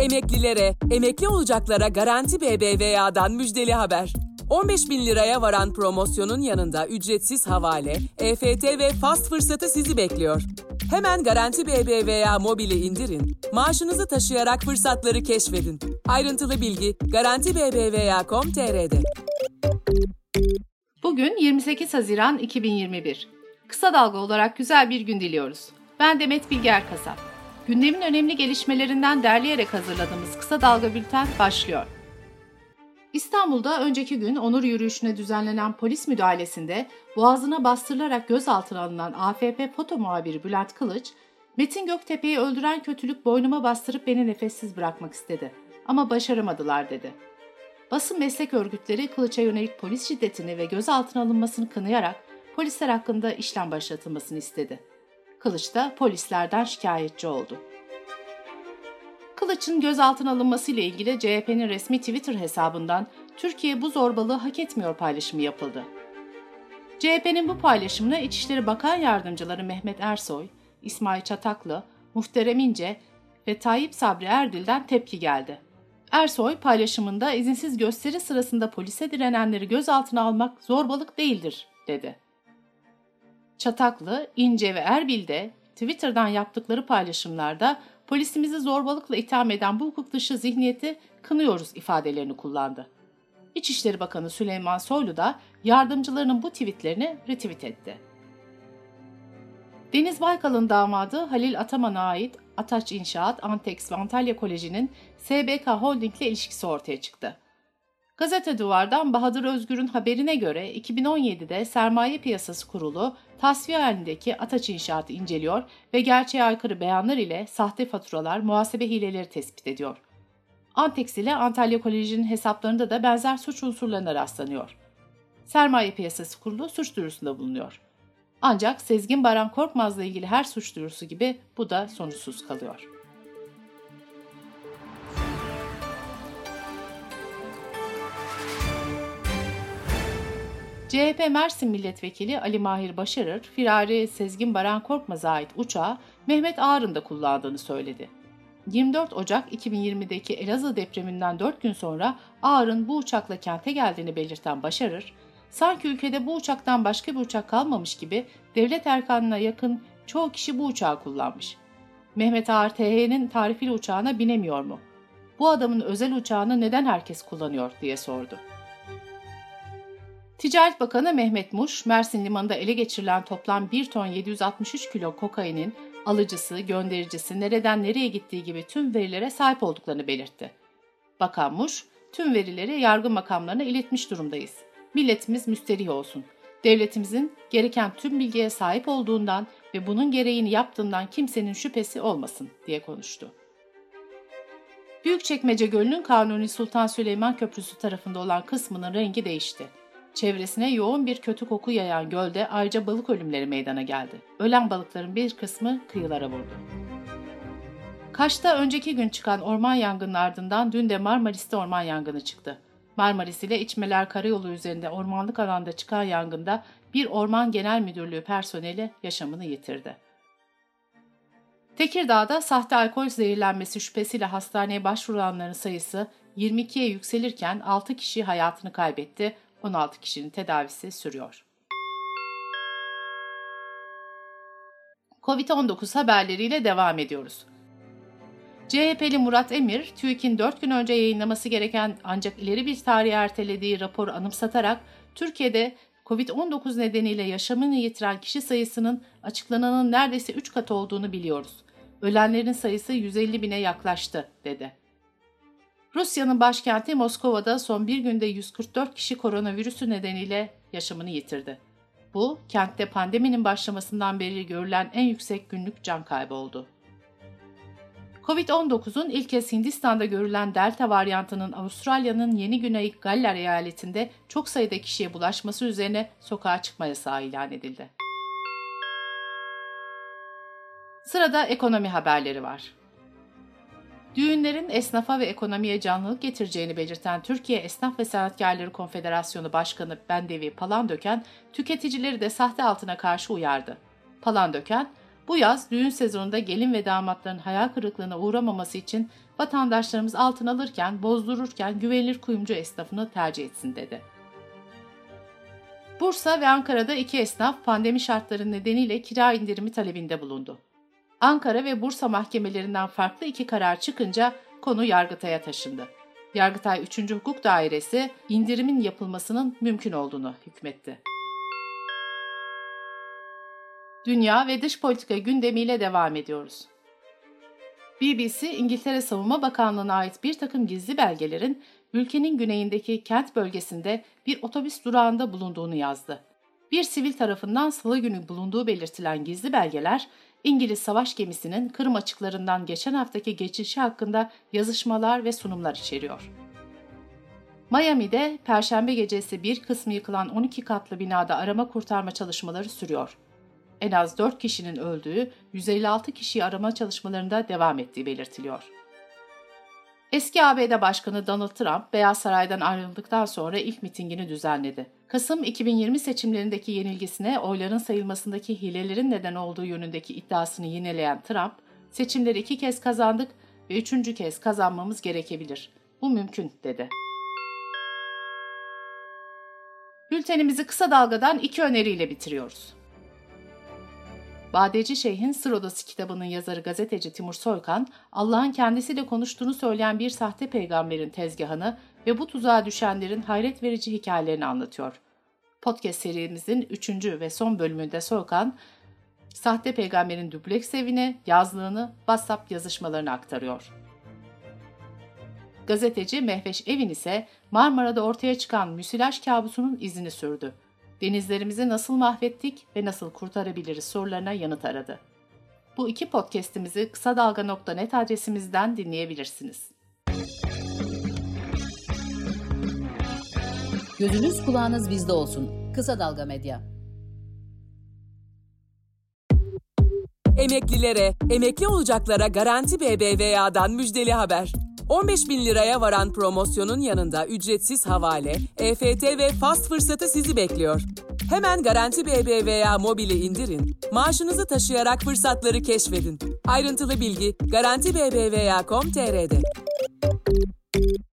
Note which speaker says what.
Speaker 1: Emeklilere, emekli olacaklara Garanti BBVA'dan müjdeli haber. 15 bin liraya varan promosyonun yanında ücretsiz havale, EFT ve fast fırsatı sizi bekliyor. Hemen Garanti BBVA mobili indirin, maaşınızı taşıyarak fırsatları keşfedin. Ayrıntılı bilgi Garanti BBVA.com.tr'de.
Speaker 2: Bugün 28 Haziran 2021. Kısa dalga olarak güzel bir gün diliyoruz. Ben Demet Bilge Erkasap. Gündemin önemli gelişmelerinden derleyerek hazırladığımız Kısa Dalga Bülten başlıyor. İstanbul'da önceki gün onur yürüyüşüne düzenlenen polis müdahalesinde boğazına bastırılarak gözaltına alınan AFP foto muhabiri Bülent Kılıç, Metin Göktepe'yi öldüren kötülük boynuma bastırıp beni nefessiz bırakmak istedi ama başaramadılar dedi. Basın meslek örgütleri Kılıç'a yönelik polis şiddetini ve gözaltına alınmasını kınayarak polisler hakkında işlem başlatılmasını istedi. Kılıç da polislerden şikayetçi oldu. Kılıç'ın gözaltına alınması ile ilgili CHP'nin resmi Twitter hesabından Türkiye bu zorbalığı hak etmiyor paylaşımı yapıldı. CHP'nin bu paylaşımına İçişleri Bakan Yardımcıları Mehmet Ersoy, İsmail Çataklı, Muhterem İnce ve Tayyip Sabri Erdil'den tepki geldi. Ersoy paylaşımında izinsiz gösteri sırasında polise direnenleri gözaltına almak zorbalık değildir, dedi. Çataklı, İnce ve Erbil de Twitter'dan yaptıkları paylaşımlarda polisimizi zorbalıkla itham eden bu hukuk dışı zihniyeti kınıyoruz ifadelerini kullandı. İçişleri Bakanı Süleyman Soylu da yardımcılarının bu tweetlerini retweet etti. Deniz Baykal'ın damadı Halil Ataman'a ait Ataç İnşaat, Antex ve Antalya Koleji'nin SBK Holding ile ilişkisi ortaya çıktı. Gazete Duvar'dan Bahadır Özgür'ün haberine göre 2017'de Sermaye Piyasası Kurulu tasfiye halindeki Ataç İnşaat'ı inceliyor ve gerçeğe aykırı beyanlar ile sahte faturalar, muhasebe hileleri tespit ediyor. Antex ile Antalya Koleji'nin hesaplarında da benzer suç unsurlarına rastlanıyor. Sermaye Piyasası Kurulu suç duyurusunda bulunuyor. Ancak Sezgin Baran Korkmaz'la ilgili her suç duyurusu gibi bu da sonuçsuz kalıyor. CHP Mersin Milletvekili Ali Mahir Başarır, firari Sezgin Baran Korkmaz'a ait uçağı Mehmet Ağar'ın da kullandığını söyledi. 24 Ocak 2020'deki Elazığ depreminden 4 gün sonra Ağar'ın bu uçakla kente geldiğini belirten Başarır, sanki ülkede bu uçaktan başka bir uçak kalmamış gibi devlet erkanına yakın çoğu kişi bu uçağı kullanmış. Mehmet Ağar TH'nin tarifeli uçağına binemiyor mu? Bu adamın özel uçağını neden herkes kullanıyor diye sordu. Ticaret Bakanı Mehmet Muş, Mersin Limanı'nda ele geçirilen toplam 1 ton 763 kilo kokainin alıcısı, göndericisi, nereden nereye gittiği gibi tüm verilere sahip olduklarını belirtti. Bakan Muş, tüm verileri yargı makamlarına iletmiş durumdayız. Milletimiz müsterih olsun. Devletimizin gereken tüm bilgiye sahip olduğundan ve bunun gereğini yaptığından kimsenin şüphesi olmasın diye konuştu. Büyükçekmece Gölü'nün Kanuni Sultan Süleyman Köprüsü tarafında olan kısmının rengi değişti. Çevresine yoğun bir kötü koku yayan gölde ayrıca balık ölümleri meydana geldi. Ölen balıkların bir kısmı kıyılara vurdu. Kaş'ta önceki gün çıkan orman yangının ardından dün de Marmaris'te orman yangını çıktı. Marmaris ile İçmeler Karayolu üzerinde ormanlık alanda çıkan yangında bir Orman Genel Müdürlüğü personeli yaşamını yitirdi. Tekirdağ'da sahte alkol zehirlenmesi şüphesiyle hastaneye başvuranların sayısı 22'ye yükselirken 6 kişi hayatını kaybetti, 16 kişinin tedavisi sürüyor. Covid-19 haberleriyle devam ediyoruz. CHP'li Murat Emir, TÜİK'in 4 gün önce yayınlaması gereken ancak ileri bir tarihe ertelediği raporu anımsatarak Türkiye'de Covid-19 nedeniyle yaşamını yitiren kişi sayısının açıklananın neredeyse 3 katı olduğunu biliyoruz. Ölenlerin sayısı 150 bine yaklaştı, dedi. Rusya'nın başkenti Moskova'da son bir günde 144 kişi koronavirüsü nedeniyle yaşamını yitirdi. Bu, kentte pandeminin başlamasından beri görülen en yüksek günlük can kaybı oldu. Covid-19'un ilk kez Hindistan'da görülen Delta varyantının Avustralya'nın Yeni Güney Galler eyaletinde çok sayıda kişiye bulaşması üzerine sokağa çıkma yasağı ilan edildi. Sırada ekonomi haberleri var. Düğünlerin esnafa ve ekonomiye canlılık getireceğini belirten Türkiye Esnaf ve Sanatkarları Konfederasyonu Başkanı Bendevi Palandöken, tüketicileri de sahte altına karşı uyardı. Palandöken, Bu yaz düğün sezonunda gelin ve damatların hayal kırıklığına uğramaması için vatandaşlarımız altın alırken, bozdururken güvenilir kuyumcu esnafını tercih etsin dedi. Bursa ve Ankara'da iki esnaf pandemi şartları nedeniyle kira indirimi talebinde bulundu. Ankara ve Bursa mahkemelerinden farklı iki karar çıkınca konu Yargıtay'a taşındı. Yargıtay 3. Hukuk Dairesi indirimin yapılmasının mümkün olduğunu hükmetti. Dünya ve dış politika gündemiyle devam ediyoruz. BBC, İngiltere Savunma Bakanlığı'na ait bir takım gizli belgelerin ülkenin güneyindeki Kent bölgesinde bir otobüs durağında bulunduğunu yazdı. Bir sivil tarafından salı günü bulunduğu belirtilen gizli belgeler, İngiliz savaş gemisinin Kırım açıklarından geçen haftaki geçişi hakkında yazışmalar ve sunumlar içeriyor. Miami'de Perşembe gecesi bir kısmı yıkılan 12 katlı binada arama kurtarma çalışmaları sürüyor. En az 4 kişinin öldüğü, 156 kişiyi arama çalışmalarında devam ettiği belirtiliyor. Eski ABD Başkanı Donald Trump, Beyaz Saray'dan ayrıldıktan sonra ilk mitingini düzenledi. Kasım 2020 seçimlerindeki yenilgisine oyların sayılmasındaki hilelerin neden olduğu yönündeki iddiasını yineleyen Trump, seçimleri iki kez kazandık ve üçüncü kez kazanmamız gerekebilir. Bu mümkün, dedi. Bültenimizi kısa dalgadan iki öneriyle bitiriyoruz. Badeci Şeyh'in Sır Odası kitabının yazarı gazeteci Timur Soykan, Allah'ın kendisiyle konuştuğunu söyleyen bir sahte peygamberin tezgahını ve bu tuzağa düşenlerin hayret verici hikayelerini anlatıyor. Podcast serimizin üçüncü ve son bölümünde Soykan, sahte peygamberin dubleks evini, yazlığını, WhatsApp yazışmalarını aktarıyor. Gazeteci Mehveş Evin ise Marmara'da ortaya çıkan müsilaj kabusunun izini sürdü denizlerimizi nasıl mahvettik ve nasıl kurtarabiliriz sorularına yanıt aradı. Bu iki podcast'imizi kısa dalga.net adresimizden dinleyebilirsiniz.
Speaker 3: Gözünüz kulağınız bizde olsun. Kısa Dalga Medya.
Speaker 1: Emeklilere, emekli olacaklara Garanti BBVA'dan müjdeli haber. 15 bin liraya varan promosyonun yanında ücretsiz havale, EFT ve fast fırsatı sizi bekliyor. Hemen Garanti BBVA mobili indirin, maaşınızı taşıyarak fırsatları keşfedin. Ayrıntılı bilgi Garanti BBVA.com.tr'de.